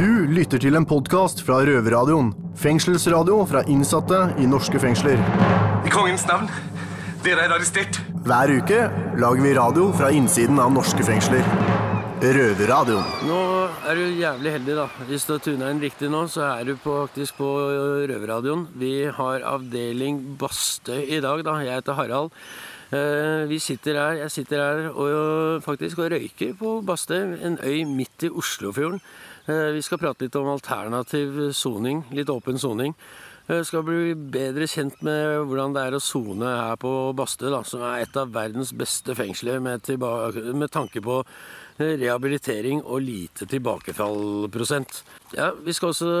Du lytter til en podkast fra Røverradioen. Fengselsradio fra innsatte i norske fengsler. I kongens navn, dere er arrestert. Hver uke lager vi radio fra innsiden av norske fengsler. Røverradioen. Nå er du jævlig heldig, da. Hvis du har tuna inn riktig nå, så er du på, faktisk på Røverradioen. Vi har avdeling Bastøy i dag, da. Jeg heter Harald. Eh, Vi sitter her, jeg sitter her og faktisk og røyker på Bastøy, en øy midt i Oslofjorden. Eh, Vi skal prate litt om alternativ soning, litt åpen soning. Vi Skal bli bedre kjent med hvordan det er å sone her på Bastø, som er et av verdens beste fengsler med, med tanke på eh, rehabilitering og lite tilbakefallprosent. Ja, Vi skal også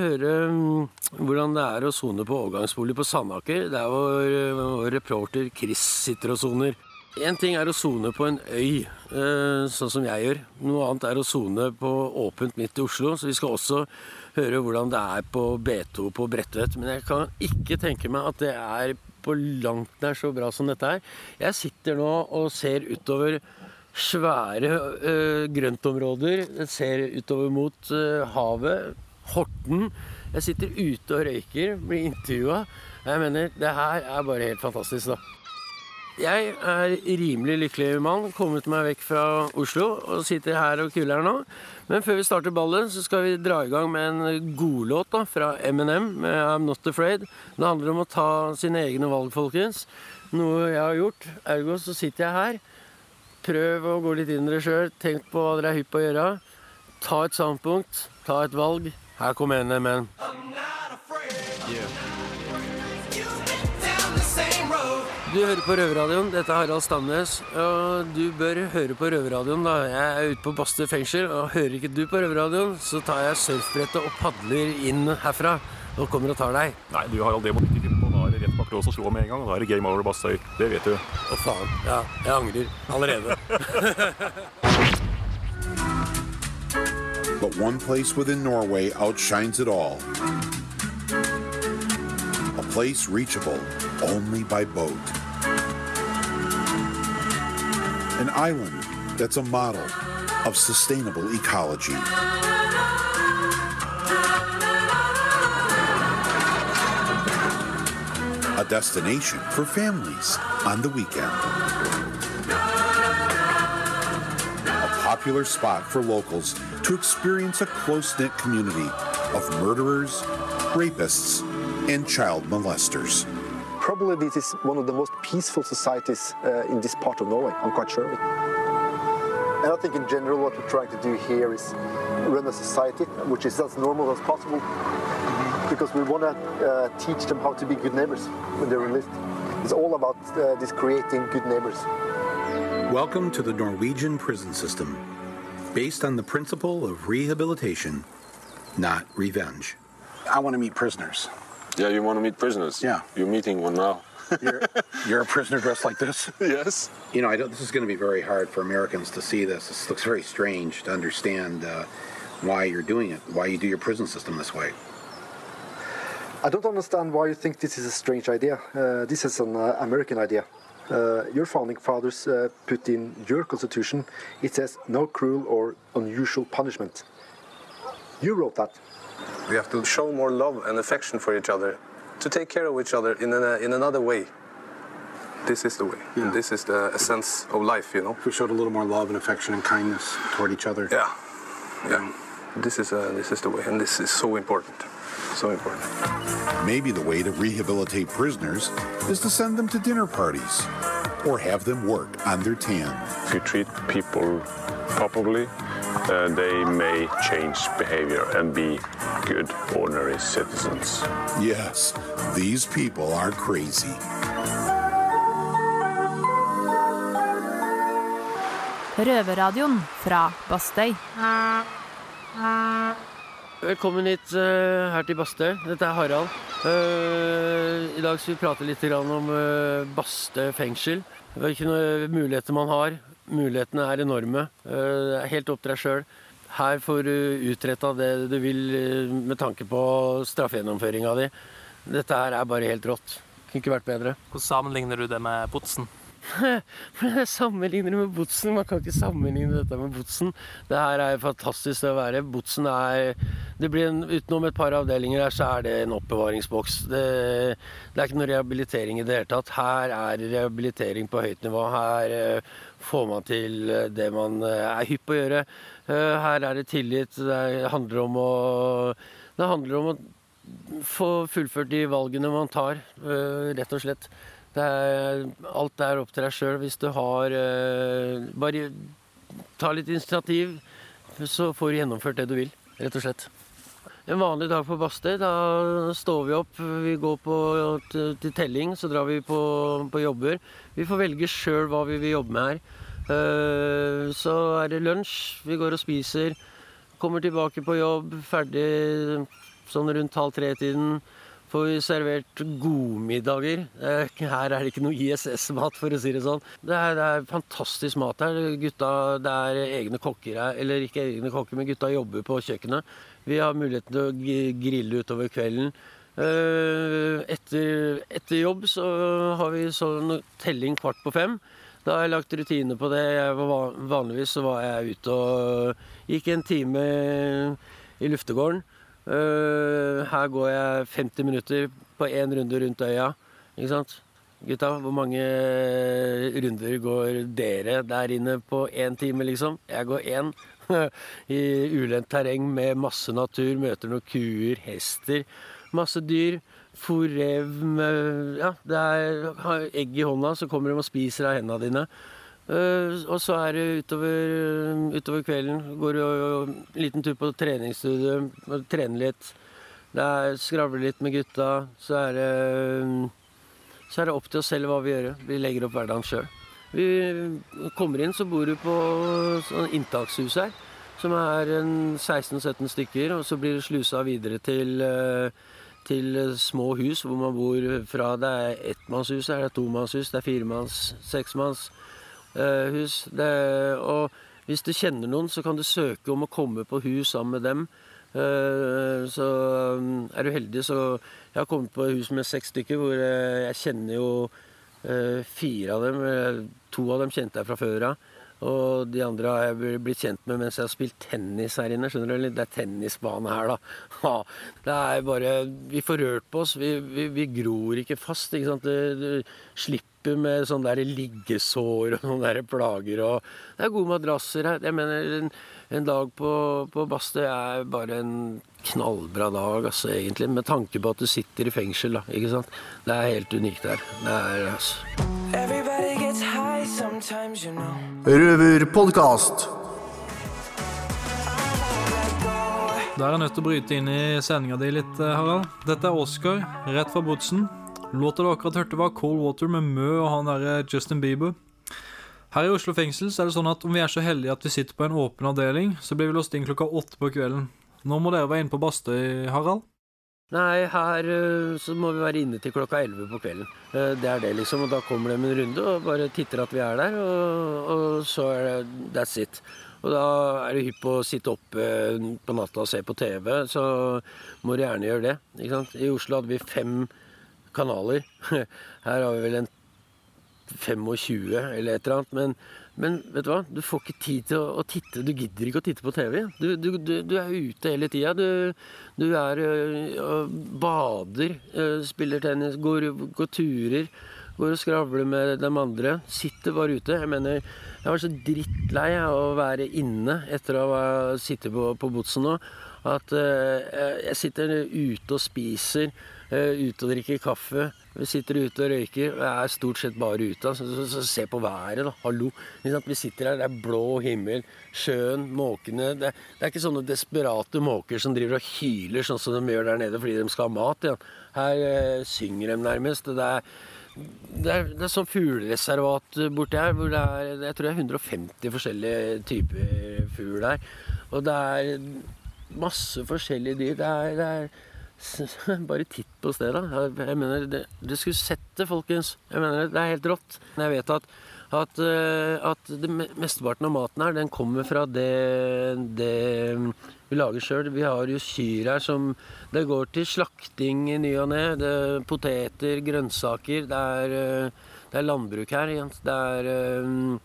høre mm, hvordan det er å sone på overgangsbolig på Sandaker, der eh, vår reporter Chris sitter og soner. Én ting er å sone på en øy, eh, sånn som jeg gjør. Noe annet er å sone på åpent midt i Oslo. Så vi skal også høre hvordan det er på B2 på Bredtvet. Men jeg kan ikke tenke meg at det er på langt nær så bra som dette er. Jeg sitter nå og ser utover svære øh, grøntområder. Jeg ser utover mot øh, havet. Horten. Jeg sitter ute og røyker, blir intervjua. Jeg mener, det her er bare helt fantastisk, da. Jeg er rimelig lykkelig mann, kommet meg vekk fra Oslo og sitter her og kuler nå. Men før vi starter ballet, så skal vi dra i gang med en godlåt da, fra Eminem med I'm Not Afraid. Det handler om å ta sine egne valg, folkens. Noe jeg har gjort. Ergo så sitter jeg her. Prøv å gå litt inn i dere sjøl. Tenk på hva dere er hypp på å gjøre. Ta et standpunkt. Ta et valg. Her kommer Eminem. Du hører på Røverradioen. Dette er Harald Stamnes. Og du bør høre på Røverradioen. da. Jeg er ute på Bastø fengsel, og hører ikke du på Røverradioen, så tar jeg surfbrettet og padler inn herfra og kommer og tar deg. Nei, du Harald, det må du ikke finne på. Da er det rett bak lås og slå med en gang. Da er det game over Bastøy. Det vet du. Å, faen. Ja, jeg angrer allerede. But one place within Norway outshines it all. Place reachable only by boat. An island that's a model of sustainable ecology. A destination for families on the weekend. a popular spot for locals to experience a close knit community of murderers, rapists, and child molesters. Probably this is one of the most peaceful societies uh, in this part of Norway. I'm quite sure. And I think in general what we're trying to do here is run a society which is as normal as possible because we want to uh, teach them how to be good neighbors when they're released. It's all about uh, this creating good neighbors. Welcome to the Norwegian prison system, based on the principle of rehabilitation, not revenge. I want to meet prisoners. Yeah, you want to meet prisoners? Yeah. You're meeting one now. You're, you're a prisoner dressed like this? yes. You know, I don't, this is going to be very hard for Americans to see this. This looks very strange to understand uh, why you're doing it, why you do your prison system this way. I don't understand why you think this is a strange idea. Uh, this is an uh, American idea. Uh, your founding fathers uh, put in your constitution, it says no cruel or unusual punishment. You wrote that. We have to show more love and affection for each other, to take care of each other in, a, in another way. This is the way. And this is the essence of life, you know. If we showed a little more love and affection and kindness toward each other. Yeah, yeah. This is uh, this is the way, and this is so important, so important. Maybe the way to rehabilitate prisoners is to send them to dinner parties or have them work on their tan. If you treat people properly, uh, they may change behavior and be good, ordinary citizens. Yes, these people are crazy. Røverradioen fra Bastøy. Velkommen hit uh, her til Bastøy. Dette er Harald. Uh, I dag skal vi prate litt grann om uh, Bastøy fengsel. Hvilke muligheter man har. Mulighetene er enorme. Eh, det er helt opp til deg sjøl. Her får du utretta det du vil eh, med tanke på straffegjennomføringa di. Dette her er bare helt rått. Kunne ikke vært bedre. Hvordan sammenligner du det med Botsen? Men jeg sammenligner det med Botsen. Man kan ikke sammenligne dette med Botsen. Det her er fantastisk å være. Botsen er det blir en, Utenom et par avdelinger her, så er det en oppbevaringsboks. Det, det er ikke noe rehabilitering i det hele tatt. Her er rehabilitering på høyt nivå. Her eh, får man til eh, det man eh, er hypp på å gjøre. Eh, her er det tillit. Det handler om å Det handler om å få fullført de valgene man tar, rett og slett. Er, alt er opp til deg sjøl. Hvis du har Bare ta litt initiativ, så får du gjennomført det du vil, rett og slett. En vanlig dag på Bastøy, da står vi opp, vi går på, til, telling, så drar vi på, på jobber. Vi får velge sjøl hva vi vil jobbe med her. Eh, Så er det lunsj, vi går og spiser. Kommer tilbake på jobb, ferdig sånn rundt halv tre-tiden. Får vi servert godmiddager. Eh, Her er det ikke noe ISS-mat, for å si det sånn. Det er, det er fantastisk mat her. Gutta, det er egne kokker her. Eller ikke egne kokker, men gutta jobber på kjøkkenet. Vi har muligheten til å grille utover kvelden. Eh, Etter, etter jobb så har vi sånn telling kvart på fem. Da har jeg lagt rutine på det. Var, vanligvis så var jeg ute og gikk en time i luftegården. Eh, her går jeg 50 minutter på én runde rundt øya. Ikke sant? Gutta, hvor mange runder går dere der inne på én time, liksom? Jeg går én. I ulendt terreng med masse natur. Møter noen kuer, hester, masse dyr. forev rev Ja, det er egg i hånda, så kommer de og spiser av hendene dine. Eh, og så er det utover, utover kvelden. Går en liten tur på treningsstudio, trener litt. Det er Skravler litt med gutta. Så er det så er det opp til oss selv hva vi gjør. Vi legger opp hverdagen sjøl. Vi kommer inn, så bor du på sånn inntakshus her. Som er 16-17 stykker. Og så blir det slusa videre til, eh, til små hus hvor man bor fra det er ettmannshus, det er tomannshus, det er firemanns, seksmanns eh, og hvis du kjenner noen, så kan du søke om å komme på hus sammen med dem. Eh, Så um, er du heldig, så Jeg har kommet på hus med seks stykker, hvor jeg kjenner jo fire av dem. To av dem kjente jeg fra før av. Og de andre har jeg blitt kjent med mens jeg har spilt tennis her inne. skjønner du? Det er tennisbane her, da. Ja, det er bare Vi får rørt på oss. Vi, vi, vi gror ikke fast. ikke sant? Du, du slipper med sånne der liggesår og sånne der plager. og Det er gode madrasser her. Jeg mener, en, en dag på, på Bastøy er bare en knallbra dag, altså, egentlig. Med tanke på at du sitter i fengsel, da. ikke sant? Det er helt unikt her. Det er altså Røverpodkast. Da er jeg nødt til å bryte inn i sendinga di litt, eh, Harald. Dette er Oscar, rett fra Botsen. Låta du akkurat hørte, var Cold Water med Mø og han derre Justin Bieber. Her i Oslo fengsel så er det sånn at om vi er så heldige at vi sitter på en åpen avdeling, så blir vi låst inn klokka åtte på kvelden. Nå må dere være inne på Bastøy, Harald. Nei, her øh, så må vi være inne til klokka 11 på kvelden. Eh, Det er det, liksom. Og da kommer de en runde og bare titter at vi er der, og, og så er det that's it. Og da er det hypp på å sitte oppe øh, på natta og se på TV, så må du gjerne gjøre det. Ikke sant? I Oslo hadde vi fem kanaler. Her har vi vel en 25 eller et eller annet. Men, men vet du hva? Du får ikke tid til å, å titte. Du gidder ikke å titte på TV. Du, du, du, er ute hele tida. Du, du er bader, spiller tennis, går, går turer. Går og skravler med de andre. Sitter bare ute. Jeg mener, jeg var så drittlei av å være inne etter å ha sittet på, på Botsen nå. At ø, jeg sitter ute og spiser, ute og drikker kaffe. Vi sitter ute og røyker. Jeg er stort sett bare ute. Altså, så, så, se på været, da. Hallo. Vi sitter her, det er blå himmel, sjøen, måkene. Det, det er ikke sånne desperate måker som driver og hyler sånn som de gjør der nede fordi de skal ha mat. Ja. Her eh, synger de nærmest. Det er, det er, det er sånn fuglereservat borti her hvor det er jeg tror det er 150 forskjellige typer fugl her. Og det er masse forskjellige dyr. Det er, det er bare titt på stedet. Jeg, mener, det, Du skulle sett det, folkens. Jeg mener, Det er helt rått. Jeg vet at, at, eh, at det mesteparten av maten her, den kommer fra det, det vi lager sjøl. Vi har jo kyr her som Det går til slakting i ny og ne. Poteter, grønnsaker. Det er, eh, Det er landbruk her. Det er eh,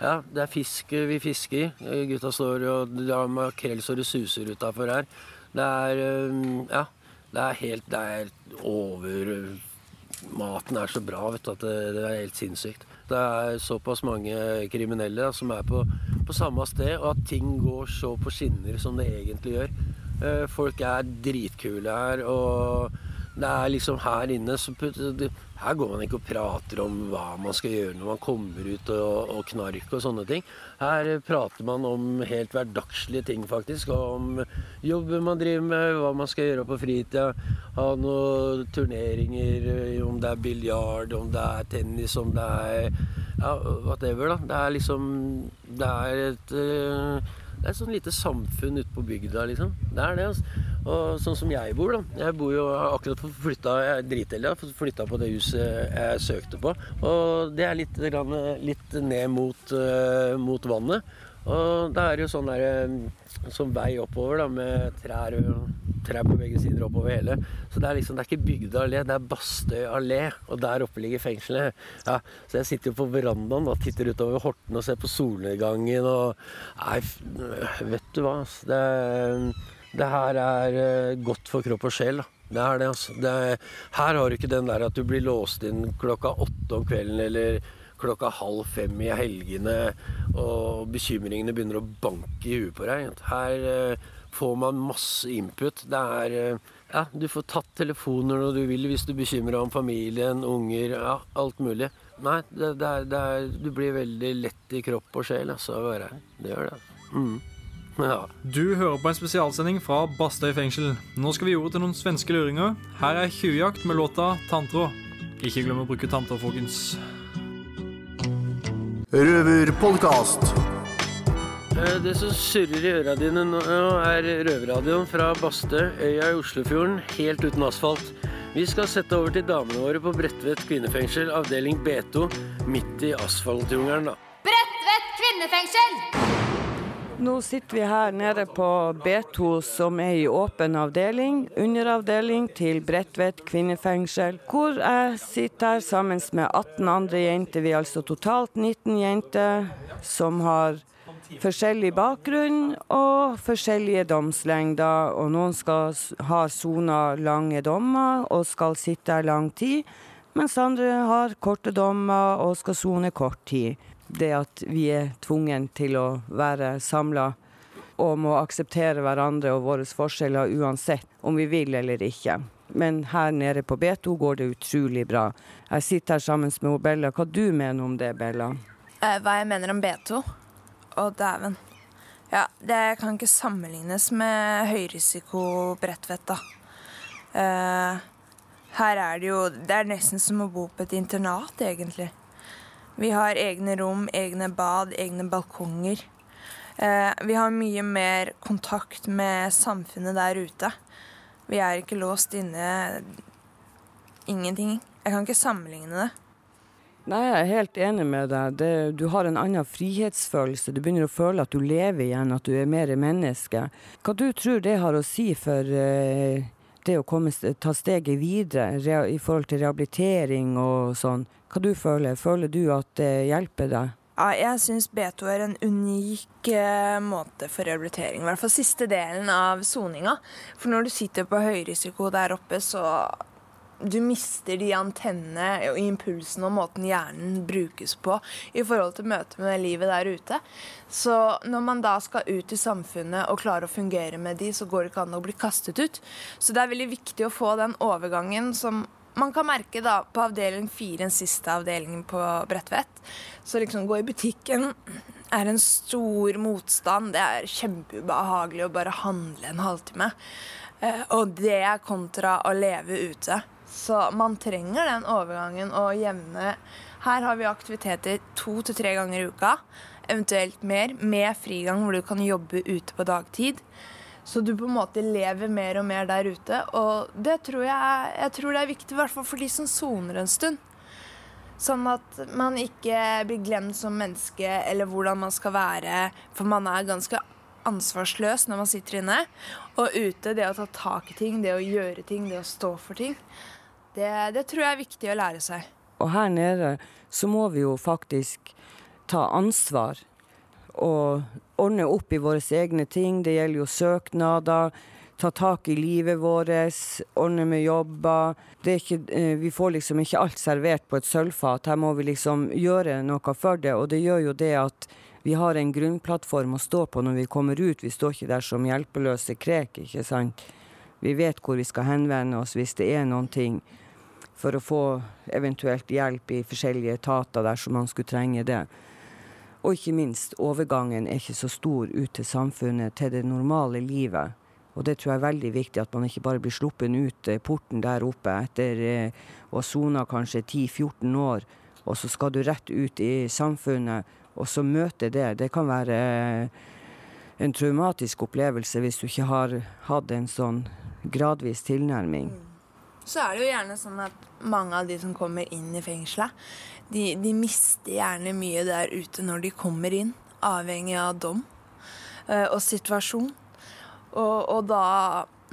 ja, det er fisk vi fisker. Gutta står og drar det suser utafor her. Det er Ja, det er helt Det er over Maten er så bra, vet du, at det, det er helt sinnssykt. Det er såpass mange kriminelle da, som er på, på samme sted, og at ting går så på skinner som det egentlig gjør. Eh, Folk er dritkule her, og det er liksom her inne så Her går man ikke og prater om hva man skal gjøre når man kommer ut og, og knark og sånne ting. Her prater man om helt hverdagslige ting, faktisk. Om jobben man driver med, hva man skal gjøre på fritida. Ha noen turneringer, om det er biljard, om det er tennis, om det er ja, whatever, da. Det er liksom Det er et eh, det er et sånn lite samfunn ute på bygda, liksom. Det er det, altså. Og sånn som jeg bor, da. Jeg bor jo akkurat flytta Jeg er dritheldig, flytta på det huset jeg søkte på. Og det er litt, litt ned mot, eh, mot vannet. Og det er jo sånn der, eh, sånn vei oppover da, med trær, trær på begge sider oppover hele. Så det er liksom, det er ikke Bygdøy allé, det er Bastøy allé. Og der oppe ligger fengselet. Ja, så jeg sitter jo på verandaen og titter utover Horten og ser på solnedgangen og Nei, vet du hva. Det Det, det her er eh, godt for kropp og sjel. Det er det, altså. Det er, her har du ikke den der at du blir låst inn klokka åtte om kvelden eller klokka halv fem i helgene, og bekymringene begynner å banke i huet på deg. Her eh, får man masse input. Det er eh, Ja, du får tatt telefoner når du vil hvis du bekymrer deg om familien, unger, ja, alt mulig. Nei, det, det er, det er, du blir veldig lett i kropp og sjel altså, å være her. Det gjør det. Mm. Ja. Du hører på en spesialsending fra Bastøy fengsel. Nå skal vi ordet til noen svenske luringer. Her er Tjuvjakt med låta 'Tanntråd'. Ikke glem å bruke tanter, folkens. Røverpodkast. Eh, Det som surrer i øra dine nå, er røverradioen fra Bastø, øya i Oslofjorden, helt uten asfalt. Vi skal sette over til damene våre på Bredtvet kvinnefengsel, avdeling B2, midt i asfaltjungelen, da. Bredtvet kvinnefengsel! Nå sitter vi her nede på B2, som er i åpen avdeling, underavdeling til Bredtvet kvinnefengsel, hvor jeg sitter her sammen med 18 andre jenter. Vi er altså totalt 19 jenter som har forskjellig bakgrunn og forskjellige domslengder. Og noen skal ha sona lange dommer og skal sitte her lang tid, mens andre har korte dommer og skal sone kort tid. Det at vi er tvungen til å være samla og må akseptere hverandre og våre forskjeller uansett om vi vil eller ikke. Men her nede på B2 går det utrolig bra. Jeg sitter her sammen med Bella. Hva du mener om det, Bella? Eh, hva jeg mener om B2? Å, dæven. Ja, det kan ikke sammenlignes med høyrisiko Bredtvet, da. Eh, her er det jo Det er nesten som å bo på et internat, egentlig. Vi har egne rom, egne bad, egne balkonger. Eh, vi har mye mer kontakt med samfunnet der ute. Vi er ikke låst inne. Ingenting. Jeg kan ikke sammenligne det. Nei, jeg er helt enig med deg. Det, du har en annen frihetsfølelse. Du begynner å føle at du lever igjen, at du er mer menneske. Hva du tror det har å si for eh, det å komme, ta steget videre i forhold til rehabilitering og sånn? Hva du føler? Føler du at det hjelper deg? Ja, jeg syns B2 er en unik eh, måte for rehabilitering. I hvert fall siste delen av soninga. For når du sitter på høyrisiko der oppe, så du mister de antennene og impulsene og måten hjernen brukes på i forhold til møtet med livet der ute. Så når man da skal ut i samfunnet og klare å fungere med de, så går det ikke an å bli kastet ut. Så det er veldig viktig å få den overgangen som man kan merke da på avdeling fire, den siste avdelingen på Bredtvet. Så liksom gå i butikken er en stor motstand. Det er kjempeubehagelig å bare handle en halvtime. Eh, og det er kontra å leve ute. Så man trenger den overgangen og jevne Her har vi aktiviteter to til tre ganger i uka, eventuelt mer, med frigang hvor du kan jobbe ute på dagtid. Så du på en måte lever mer og mer der ute. Og det tror jeg, jeg tror det er viktig, i hvert fall for de som soner en stund. Sånn at man ikke blir glemt som menneske, eller hvordan man skal være. For man er ganske ansvarsløs når man sitter inne. Og ute, det å ta tak i ting, det å gjøre ting, det å stå for ting. Det, det tror jeg er viktig å lære seg. Og her nede så må vi jo faktisk ta ansvar og ordne opp i våre egne ting. Det gjelder jo søknader, ta tak i livet vårt, ordne med jobber. Er ikke, eh, vi får liksom ikke alt servert på et sølvfat. Her må vi liksom gjøre noe for det. Og det gjør jo det at vi har en grunnplattform å stå på når vi kommer ut. Vi står ikke der som hjelpeløse krek, ikke sant. Vi vet hvor vi skal henvende oss hvis det er noen ting. For å få eventuelt hjelp i forskjellige etater dersom man skulle trenge det. Og ikke minst, overgangen er ikke så stor ut til samfunnet, til det normale livet. Og det tror jeg er veldig viktig, at man ikke bare blir sluppet ut eh, porten der oppe etter eh, å ha sona kanskje 10-14 år, og så skal du rett ut i samfunnet, og så møte det. Det kan være eh, en traumatisk opplevelse hvis du ikke har hatt en sånn gradvis tilnærming. Så er det jo gjerne sånn at mange av de som kommer inn i fengselet, de, de mister gjerne mye der ute når de kommer inn, avhengig av dom eh, og situasjon. Og, og da,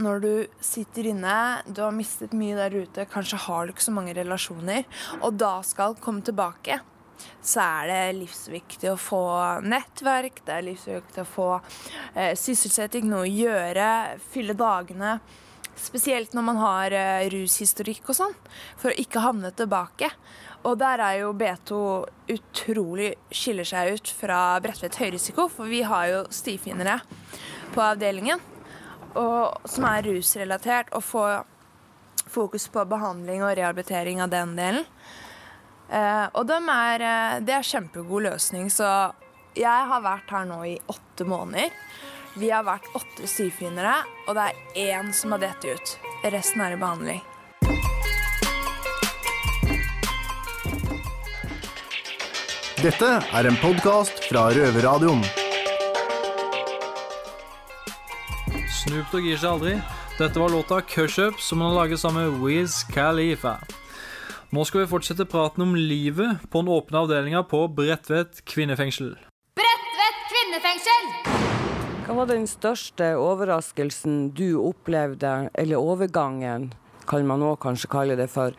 når du sitter inne, du har mistet mye der ute, kanskje har du ikke så mange relasjoner, og da skal komme tilbake, så er det livsviktig å få nettverk, det er livsviktig å få eh, sysselsetting, noe å gjøre, fylle dagene. Spesielt når man har uh, rushistorikk og sånn, for å ikke havne tilbake. Og der er jo B2 utrolig skiller seg ut fra Bredtvet høyrisiko, for vi har jo stifinnere på avdelingen og, som er rusrelatert, og få fokus på behandling og rehabilitering av den delen. Uh, og de er, eh, det er kjempegod løsning, så jeg har vært her nå i åtte måneder. Vi har vært åtte stifinnere, og det er én som har dett ut. Resten er i behandling. Dette er en podkast fra Røverradioen. Snoop Dogg gir seg aldri. Dette var låta Cush Up, som han har laget sammen med Wiz Khalifa. Nå skal vi fortsette praten om livet på den åpne avdelinga på Bredtvet kvinnefengsel. Bredtvet kvinnefengsel! Hva var den største overraskelsen du opplevde, eller overgangen, kan man òg kanskje kalle det for,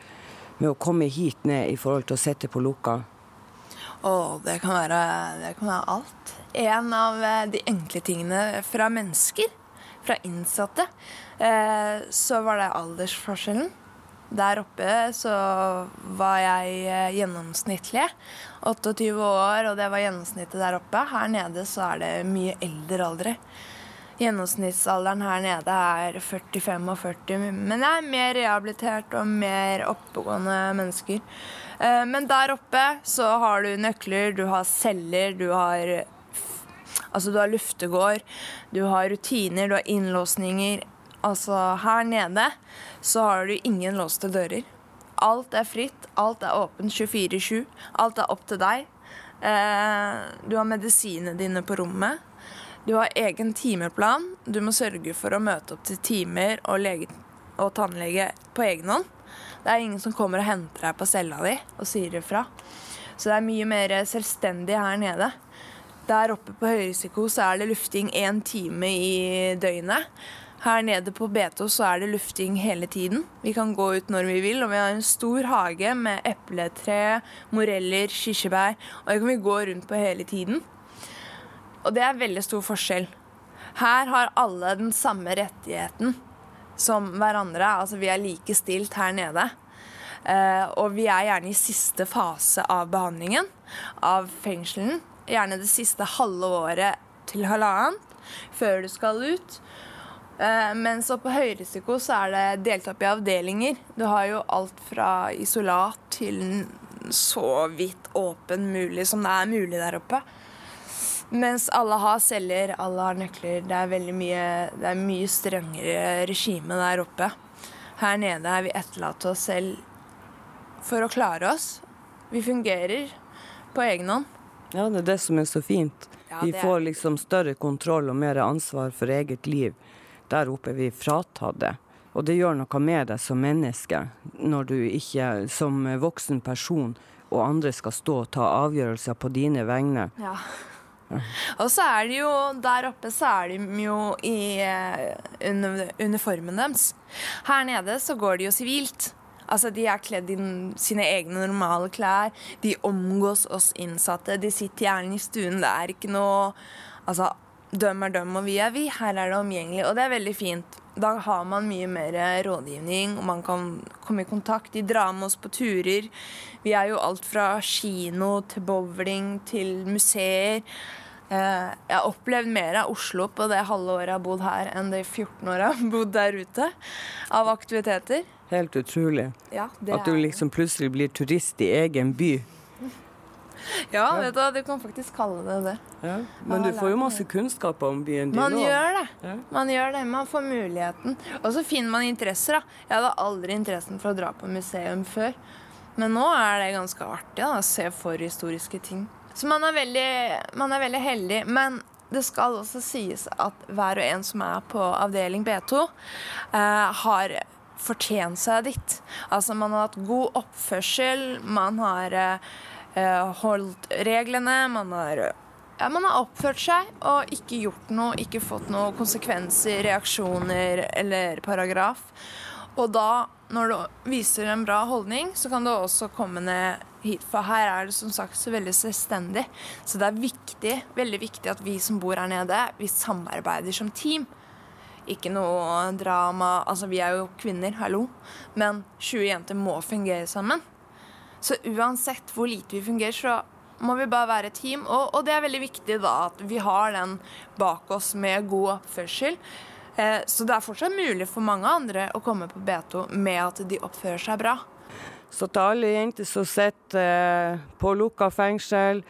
med å komme hit ned i forhold til å sitte på lukka? Å, det kan være, det kan være alt. En av eh, de enkle tingene fra mennesker, fra innsatte, eh, så var det aldersforskjellen. Der oppe så var jeg eh, gjennomsnittlig. 28 år, og det var gjennomsnittet der oppe. Her nede så er det mye eldre aldre. Gjennomsnittsalderen her nede er 45 og 40, men det er mer rehabilitert og mer oppegående mennesker. Eh, Men der oppe så har du nøkler, du har celler, du har Altså, du har luftegård, du har rutiner, du har innlåsninger. Altså, her nede så har du ingen låste dører. Alt er fritt, alt er åpent 24-7. Alt er opp til deg. Eh, Du har medisinene dine på rommet. Du har egen timeplan. Du må sørge for å møte opp til timer og, lege og tannlege på egen hånd. Det er ingen som kommer og henter deg på cella di og sier ifra. Så det er mye mer selvstendig her nede. Der oppe på høyrisiko så er det lufting én time i døgnet. Her nede på B2 så er det lufting hele tiden. Vi kan gå ut når vi vil, og vi har en stor hage med epletre, moreller, kirsebær. Og det kan vi gå rundt på hele tiden. Og det er veldig stor forskjell. Her har alle den samme rettigheten som hverandre. Altså vi er like stilt her nede. Eh, og vi er gjerne i siste fase av behandlingen av fengselen. Gjerne det siste halve året til halvannet før du skal ut. Eh, mens oppe på høyrisiko så er det delt opp i avdelinger. Du har jo alt fra isolat til så vidt åpen mulig som det er mulig der oppe. Mens alle har celler, alle har nøkler. Det er veldig mye, det er mye strengere regime der oppe. Her nede er vi etterlatt oss selv for å klare oss. Vi fungerer på egen hånd. Ja, det er det som er så fint. Ja, vi får liksom større kontroll og mer ansvar for eget liv. Der oppe er vi fratatt det. Og det gjør noe med deg som menneske, når du ikke som voksen person og andre skal stå og ta avgjørelser på dine vegne. Ja. Og så er det jo der oppe så er de jo i eh, uniformen deres. Her nede så går de jo sivilt. Altså, De er kledd i sine egne normale klær. De omgås oss innsatte. De sitter gjerne i stuen. Det er ikke noe Altså, døm er døm, og vi er vi. Her er det omgjengelig. Og det er veldig fint. Da har man mye mer rådgivning, og man kan komme i kontakt. De drar med oss på turer. Vi er jo alt fra kino til bowling til museer. Eh, Jeg har opplevd mer av Oslo på det halve året jeg har bodd her, enn de 14 åra jeg har bodd der ute, av aktiviteter. Helt utrolig. Ja, det At du liksom plutselig blir turist i egen by. Ja, vet du, du kan faktisk kalle det det. Men du får jo masse kunnskap om byen din Man også. gjør det. Man gjør det, man får muligheten. Og så finner man interesser. da. Jeg hadde aldri interessen for å dra på museum før. Men nå er det ganske artig da, å se forhistoriske ting. Så man er, veldig, man er veldig heldig. Men det skal også sies at hver og en som er på avdeling B2, eh, har fortjent seg ditt. Altså Man har hatt god oppførsel, man har eh, holdt reglene, man har ja, Man har oppført seg og ikke gjort noe, ikke fått noen konsekvenser, reaksjoner eller paragraf. Og da, når du viser en bra holdning, så kan du også komme ned hit. For her er det som sagt så veldig selvstendig. Så det er viktig, veldig viktig at vi som bor her nede, vi samarbeider som team. Ikke noe drama. Altså, vi er jo kvinner, hallo. Men 20 jenter må fungere sammen. Så uansett hvor lite vi fungerer, så må vi bare være et team. Og, og det er veldig viktig da at vi har den bak oss med god oppførsel. Eh, så det er fortsatt mulig for mange andre å komme på B2 med at de oppfører seg bra. Så til alle jenter som sitter eh, på lukka fengsel,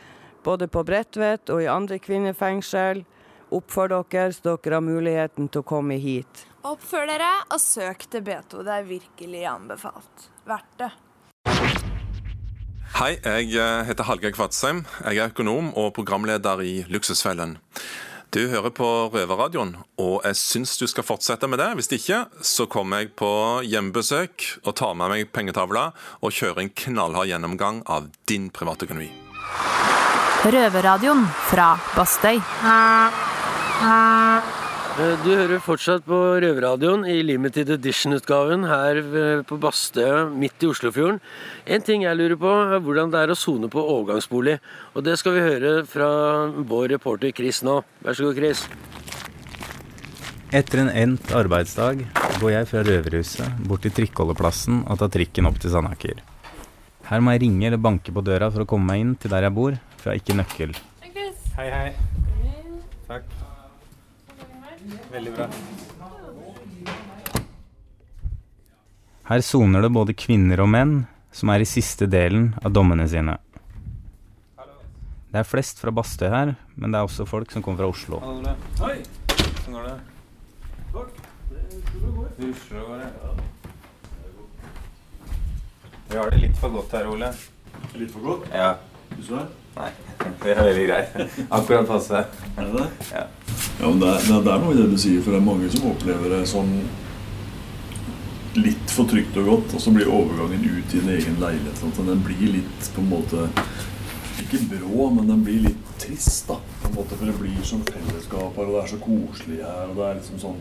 både på Bredtvet og i andre kvinnefengsel, oppfør dere så dere har muligheten til å komme hit. Oppfør dere og søk til B2. Det er virkelig anbefalt. Verdt det. Hei, jeg eh, heter Hallgeir Kvadsheim. Jeg er økonom og programleder i Luksusfellen. Du hører på Røverradioen, og jeg syns du skal fortsette med det. Hvis ikke, så kommer jeg på hjemmebesøk og tar med meg pengetavla og kjører en knallhard gjennomgang av din privatøkonomi. Røverradioen fra Bastøy. Eh, Du hører fortsatt på Røverradioen i limited edition-utgaven her på Bastø midt i Oslofjorden. En ting jeg lurer på, er hvordan det er å sone på overgangsbolig. Og det skal vi høre fra vår reporter Chris nå. Vær så god, Chris. Etter en endt arbeidsdag går jeg fra Røverhuset bort til trikkeholdeplassen og tar trikken opp til Sandaker. Her må jeg ringe eller banke på døra for å komme meg inn til der jeg bor, for jeg har ikke nøkkel. Hei, Chris. hei. Takk. Veldig bra. Her soner det både kvinner og menn som er i siste delen av dommene sine. Det er flest fra Bastøy her, men det er også folk som kommer fra Oslo. Oi! Sånn går det. Det rusler av gårde. Vi har det litt for godt her, Ole. Litt for godt? Ja. Du du det? Nei, det er veldig greit. Akkurat passe. Er det det? Ja. Ja, men det er, det er- noe i det du sier, for det er mange som opplever det som litt for trygt og godt, og så blir overgangen ut i en egen leilighet. Sånn, den blir litt på en måte Ikke brå, men den blir litt trist, da. På en måte, For det blir som fellesskap her, og det er så koselig her, og det er liksom sånn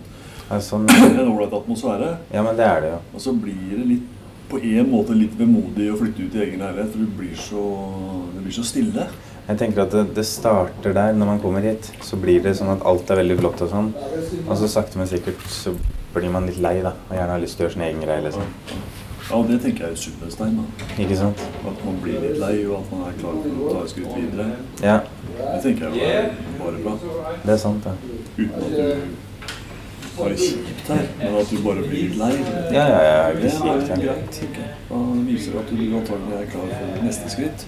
altså, sånn En ålreit atmosfære. Ja, men det er det jo. Og så blir det litt på en måte litt vemodig å flytte ut i egen leilighet, for det blir så, det blir så stille. Jeg tenker at det, det starter der når man kommer hit. Så blir det sånn at alt er veldig flott og sånn. Og så sakte, men sikkert så blir man litt lei, da. Og gjerne har lyst til å gjøre sin egen greie, liksom. Ja, og det tenker jeg er superstein. da. Ikke sant? At man blir litt lei, og at man er klar for å ta et skritt videre. Ja. Det tenker jeg er bare bra. Det er sant, det. Uten at du har det kjipt her, men at du bare blir litt lei. Ja, ja, ja, Det er ja. greit. jeg. Da viser det at du antagelig er klar for neste skritt.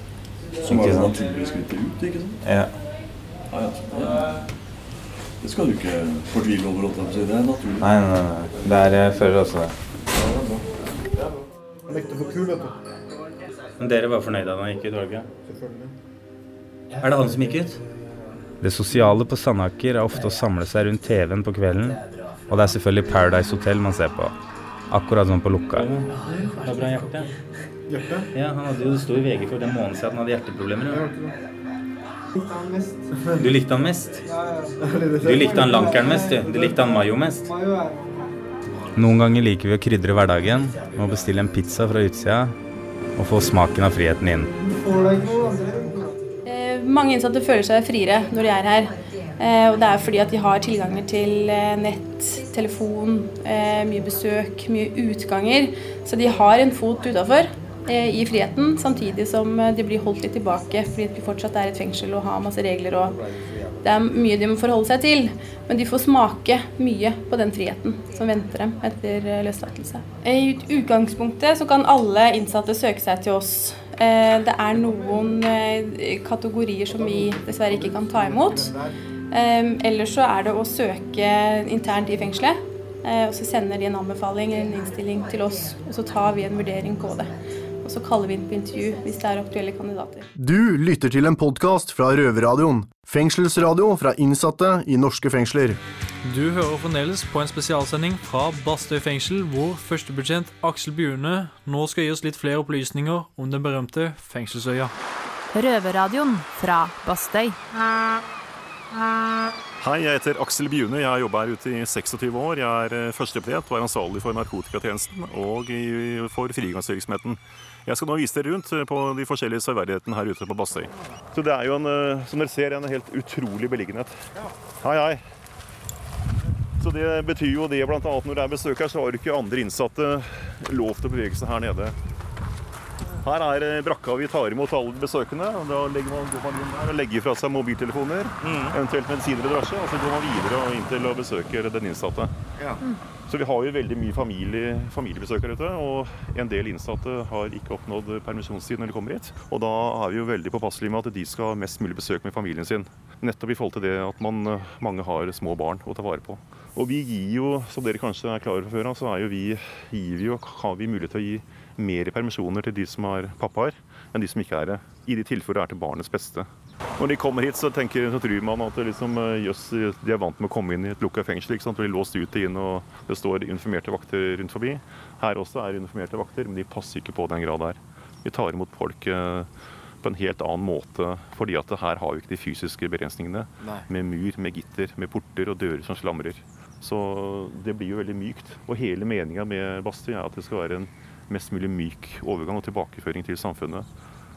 Som var naturlig det naturlige skrittet ut, ikke sant? Ja. Ja, ja. så Det, det skal du ikke fortvile over, si. Det er naturlig. Nei, nei, nei. Det er, jeg føler også det. Han det for kul, vet du. Men dere var fornøyde da han gikk ut, var dere ikke? Er det han som gikk ut? Det sosiale på Sandaker er ofte å samle seg rundt TV-en på kvelden, og det er selvfølgelig Paradise Hotel man ser på. Akkurat som på lukka. Det er bra hjerte. Hjerte? Ja, han hadde jo, Det sto i VG for en måned siden at han hadde hjerteproblemer. Ja. Mest. Du likte han mest? Ja, ja. Du likte han Lankeren mest, du. Du likte han Mayo mest. Mayo Noen ganger liker vi å krydre hverdagen med å bestille en pizza fra utsida og få smaken av friheten inn. Eh, mange innsatte føler seg friere når de er her. Eh, og det er fordi at de har tilganger til eh, nett, telefon, eh, mye besøk, mye utganger. Så de har en fot utafor i friheten, samtidig som eh, de blir holdt litt tilbake fordi de fortsatt er et fengsel og har masse regler. og Det er mye de må forholde seg til. Men de får smake mye på den friheten som venter dem etter eh, løslatelse. I utgangspunktet så kan alle innsatte søke seg til oss. Eh, Det er noen eh, kategorier som vi dessverre ikke kan ta imot. Eh, Ellers så er det å søke internt i fengselet. eh, Og så sender de en anbefaling eller en innstilling til oss, og så tar vi en vurdering på det. Og så kaller vi inn på intervju hvis det er aktuelle kandidater. Du lytter til en podkast fra Røverradioen. Fengselsradio fra innsatte i norske fengsler. Du hører fremdeles på en spesialsending fra Bastøy fengsel, hvor førstebetjent Aksel Bjune nå skal gi oss litt flere opplysninger om den berømte fengselsøya. Røverradioen fra Bastøy. Hei, jeg heter Aksel Bjune. Jeg har jobba her ute i 26 år. Jeg er eh, førsteplet og er ansvarlig for narkotikatjenesten og for frigangsvirksomheten. Jeg skal nå vise dere rundt eh, på de forskjellige serverdighetene her ute på Bastøy. Så det er jo en, eh, som dere ser, en helt utrolig beliggenhet. Hei, hei. Så det betyr jo det annet når det er besøk her, så har ikke andre innsatte lov til å bevege seg her nede. Her er eh, brakka vi tar imot alle besøkende. og Da legger man, går man inn der og legger fra seg mobiltelefoner, eventuelt medisiner og drasje, og så går man videre og inn til å besøke den innsatte. Så vi har jo veldig mye familie, familiebesøk her ute, og en del innsatte har ikke oppnådd permisjonstid når de kommer hit. Og da er vi jo veldig påpasselige med at de skal ha mest mulig besøk med familien sin. Nettopp i forhold til det at man, eh, mange har små barn å ta vare på. Og vi gir jo, som dere kanskje er klar over fra før av, så er jo vi, gir vi jo, har vi mulighet til å gi mer permisjoner til de som har pappaer, enn de som ikke er det. I de tilfeller det er til barnets beste. Når de kommer hit, så, tenker, så tror man at liksom, eh, jøss, de er vant med å komme inn i et lukka fengsel. ikke sant? De er låst og inn, og det står uniformerte vakter rundt forbi. Her også er uniformerte vakter, men de passer ikke på den grad her. Vi tar imot folk eh, på en helt annen måte, fordi at her har vi ikke de fysiske begrensningene. Nei. Med mur, med gitter, med porter og dører som slamrer. Så det blir jo veldig mykt. Og hele meninga med Bastøy er at det skal være en mest mulig myk overgang og tilbakeføring til samfunnet.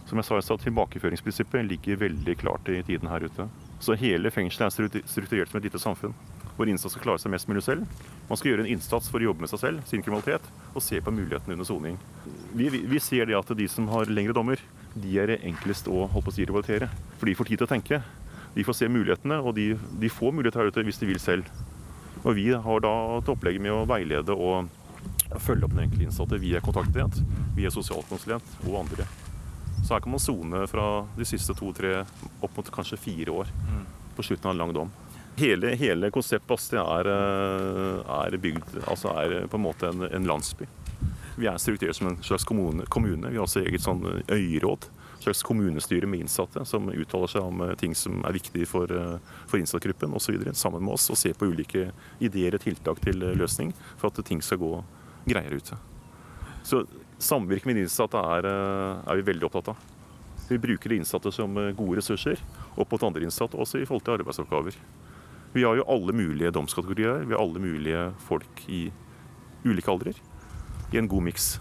Som jeg sa, så Tilbakeføringsprinsippet ligger veldig klart i tiden her ute. Så hele fengselet er strukturert som et lite samfunn, hvor innsatte skal klare seg mest mulig selv. Man skal gjøre en innsats for å jobbe med seg selv, sin kriminalitet, og se på mulighetene under soning. Vi, vi, ser det at de som har lengre dommer, de er det enklest å holde på å si rehabilitere. For de får tid til å tenke. De får se mulighetene, og de, de får muligheter her ute hvis de vil selv. Og vi har da et opplegg med å veilede og følge opp den enkelte innsatte. Vi via vi er sosialkonsulent og andre. Så her kan man sone fra de siste to-tre opp mot kanskje fire år på slutten av en lang dom. Hele, hele konseptet Bastøy er, eh, er bygd Altså er på en måte en, en landsby. Vi er strukturert som en slags kommune. kommune. Vi har også eget sånn øyråd. Et slags kommunestyre med innsatte som uttaler seg om eh, ting som er viktig for, eh, for innsattgruppen osv. Sammen med oss og ser på ulike ideer og tiltak til løsning for at ting skal gå greiere ute. Så samvirke med de innsatte er, eh, er vi veldig opptatt av. Vi bruker de innsatte som eh, gode ressurser opp mot andre innsatte, også i forhold til arbeidsoppgaver. Vi har jo alle mulige domskategorier. Vi har alle mulige folk i ulike aldrer i en god miks.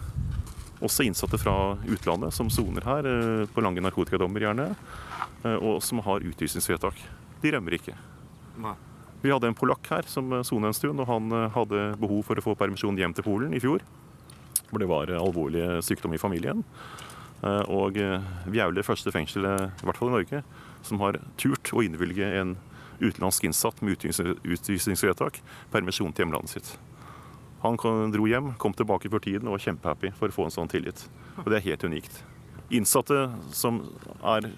Også innsatte fra utlandet som soner her, eh, på lange narkotikadommer gjerne, og som har utvisningsvedtak. De rømmer ikke. Vi hadde en polakk her som eh, sonet en stund, og han eh, hadde behov for å få permisjon hjem til Polen i fjor. For det var eh, alvorlig sykdom i familien. Og vi er vel det første fengselet, i hvert fall i Norge, som har turt å innvilge en utenlandsk innsatt med utvisnings- utvisningsvedtak permisjon til hjemlandet sitt. Han dro hjem, kom tilbake for tiden og var kjempehappy for å få en sånn tillit. Og det er helt unikt. Innsatte som er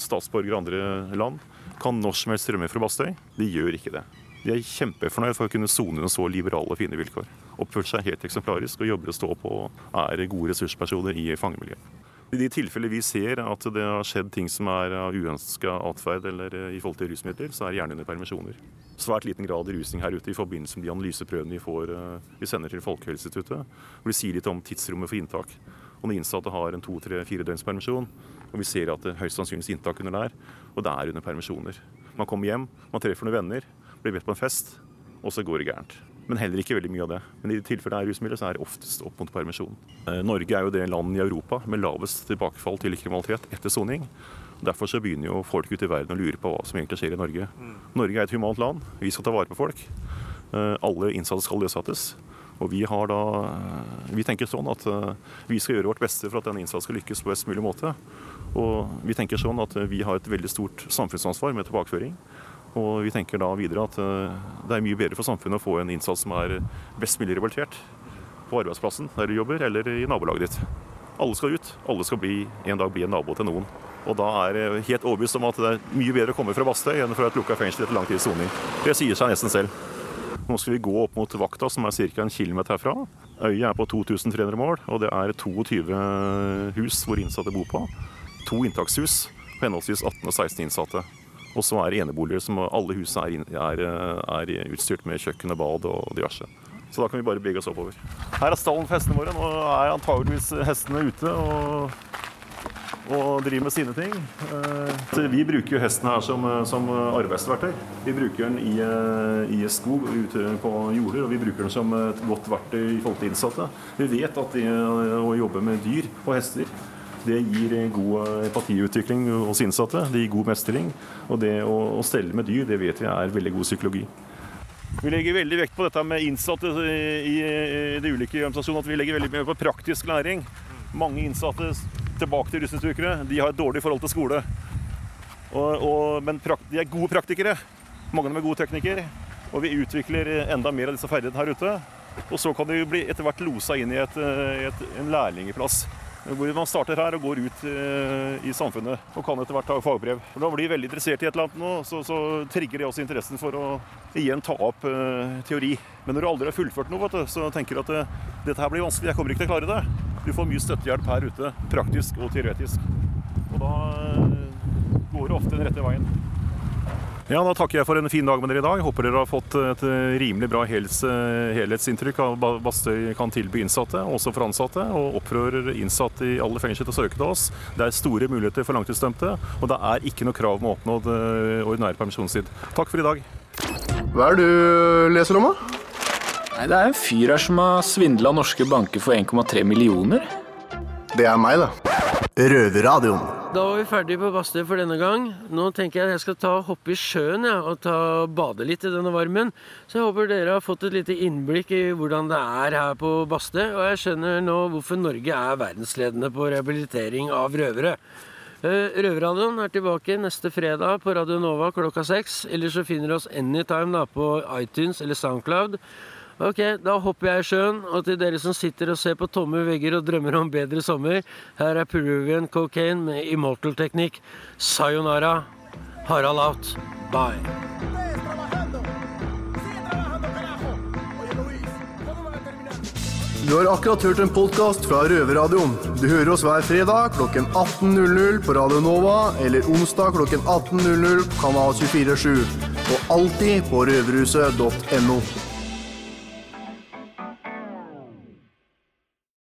statsborgere i andre land, kan når som helst rømme fra Bastøy. De gjør ikke det. De er kjempefornøyd for å kunne sone under så liberale og fine vilkår. Oppført seg helt eksemplarisk og jobber og står på og er gode ressurspersoner i fangemiljøet. I de tilfeller vi ser at det har skjedd ting som er av uønska atferd eller eh, i forhold til rusmidler, så er det gjerne under permisjoner. Svært liten grad rusing her ute i forbindelse med de analyseprøvene vi, får, eh, vi sender til Folkehelseinstituttet. Hvor de sier litt om tidsrommet for inntak. Og de innsatte har en to, tre, fire døgns permisjon, og vi ser at det høyst sannsynligvis inntak under der, og det er under permisjoner. Man kommer hjem, man treffer noen venner, blir bedt på en fest, og så går det gærent. Men heller ikke veldig mye av det. Men i de tilfellene det er rusmidler, så er det oftest opp mot permisjon. Eh, Norge er jo det landet i Europa med lavest tilbakefall til kriminalitet etter soning. Derfor så begynner jo folk ute i verden å lure på hva som egentlig skjer i Norge. Norge er et humant land. Vi skal ta vare på folk. Eh, Alle innsatte skal løslates. Og vi, har da, eh, vi tenker sånn at eh, vi skal gjøre vårt beste for at denne innsatsen skal lykkes på best mulig måte. Og vi tenker sånn at eh, vi har et veldig stort samfunnsansvar med tilbakeføring. Og vi tenker da videre at det er mye bedre for samfunnet å få en innsats som er best mulig rehabilitert på arbeidsplassen der du jobber, eller i nabolaget ditt. Alle skal ut. Alle skal bli, en dag bli en nabo til noen. Og da er jeg helt overbevist om at det er mye bedre å komme fra Bastøy enn fra et lukka fengsel etter lang tids soning. Det sier seg nesten selv. Nå skal vi gå opp mot vakta, som er ca. en kilometer herfra. Øyet er på 2300 mål, og det er 22 hus hvor innsatte bor på. To inntakshus på henholdsvis 18 og 16 innsatte. Og så er det eneboliger som alle husene er, er, er utstyrt med kjøkken og bad og diverse. Så da kan vi bare bevege oss oppover. Her er stallen for hestene våre. Nå er antageligvis hestene ute og, og driver med sine ting. Eh, Vi bruker jo hesten her som, som arbeidsverktøy. Vi bruker den i, eh, i skog ute på jorder, og vi bruker den som et godt verktøy i forhold til innsatte. Vi vet at det å jobbe med dyr og hester det gir god empatiutvikling hos innsatte. Det gir god mestring. Og det å, å stelle med dyr, det vet vi er veldig god psykologi. Vi legger veldig vekt på dette med innsatte i, i de ulike organisasjonene. At vi legger veldig mye på praktisk læring. Mange innsatte tilbake til rusmisbrukere, de har et dårlig forhold til skole. Og, og, men prakt, de er gode praktikere. Mange av dem er gode teknikere. Og vi utvikler enda mer av disse ferdighetene her ute. Og så kan de bli etter hvert losa inn i et, et, en lærlingeplass. Hvor man starter her og går ut eh, i samfunnet og kan etter hvert ta fagbrev. Når man blir veldig interessert i et eller annet nå, så, så trigger det også interessen for å igjen ta opp uh, teori. Men når du aldri har fullført noe, du, så tenker du at uh, dette her blir vanskelig, jeg kommer ikke til å klare det. Du får mye støttehjelp her ute, praktisk og teoretisk. Og da eh, går det ofte den rette veien. Ja, Da takker jeg for en fin dag med dere i dag. Håper dere har fått et eh, rimelig bra hels, eh, helhetsinntrykk av hva Bastøy kan tilby innsatte, også for ansatte, og opprører innsatte i alle fengsler til å søke til oss. Det er store muligheter for langtidsdømte, og det er ikke noe krav om oppnådd eh, ordinær permisjonstid. Takk for i dag. Hva er det du leser om, da? Nei, Det er en fyr her som har svindla norske banker for 1,3 millioner. Det er meg, da. Røverradioen. Da var vi ferdige på badstue for denne gang. Nå tenker jeg at jeg skal ta hoppe i sjøen ja, og ta, bade litt i denne varmen. Så jeg håper dere har fått et lite innblikk i hvordan det er her på badstue. Og jeg skjønner nå hvorfor Norge er verdensledende på rehabilitering av røvere. Eh, Røverradioen er tilbake neste fredag på Radio Nova klokka seks. Eller så finner du oss anytime da på iTunes eller Soundcloud. Ok, da hopper jeg i sjøen, og til dere som sitter og ser på tomme vegger og drømmer om bedre sommer, her er Peruvian Cocaine med Immortal Teknikk. Sayonara. Harald out. Bye. Du har akkurat hørt en podkast fra Røverradioen. Du hører oss hver fredag klokken 18.00 på Radio Nova eller onsdag klokken 18.00 på Kanal 247. Og alltid på røverhuset.no.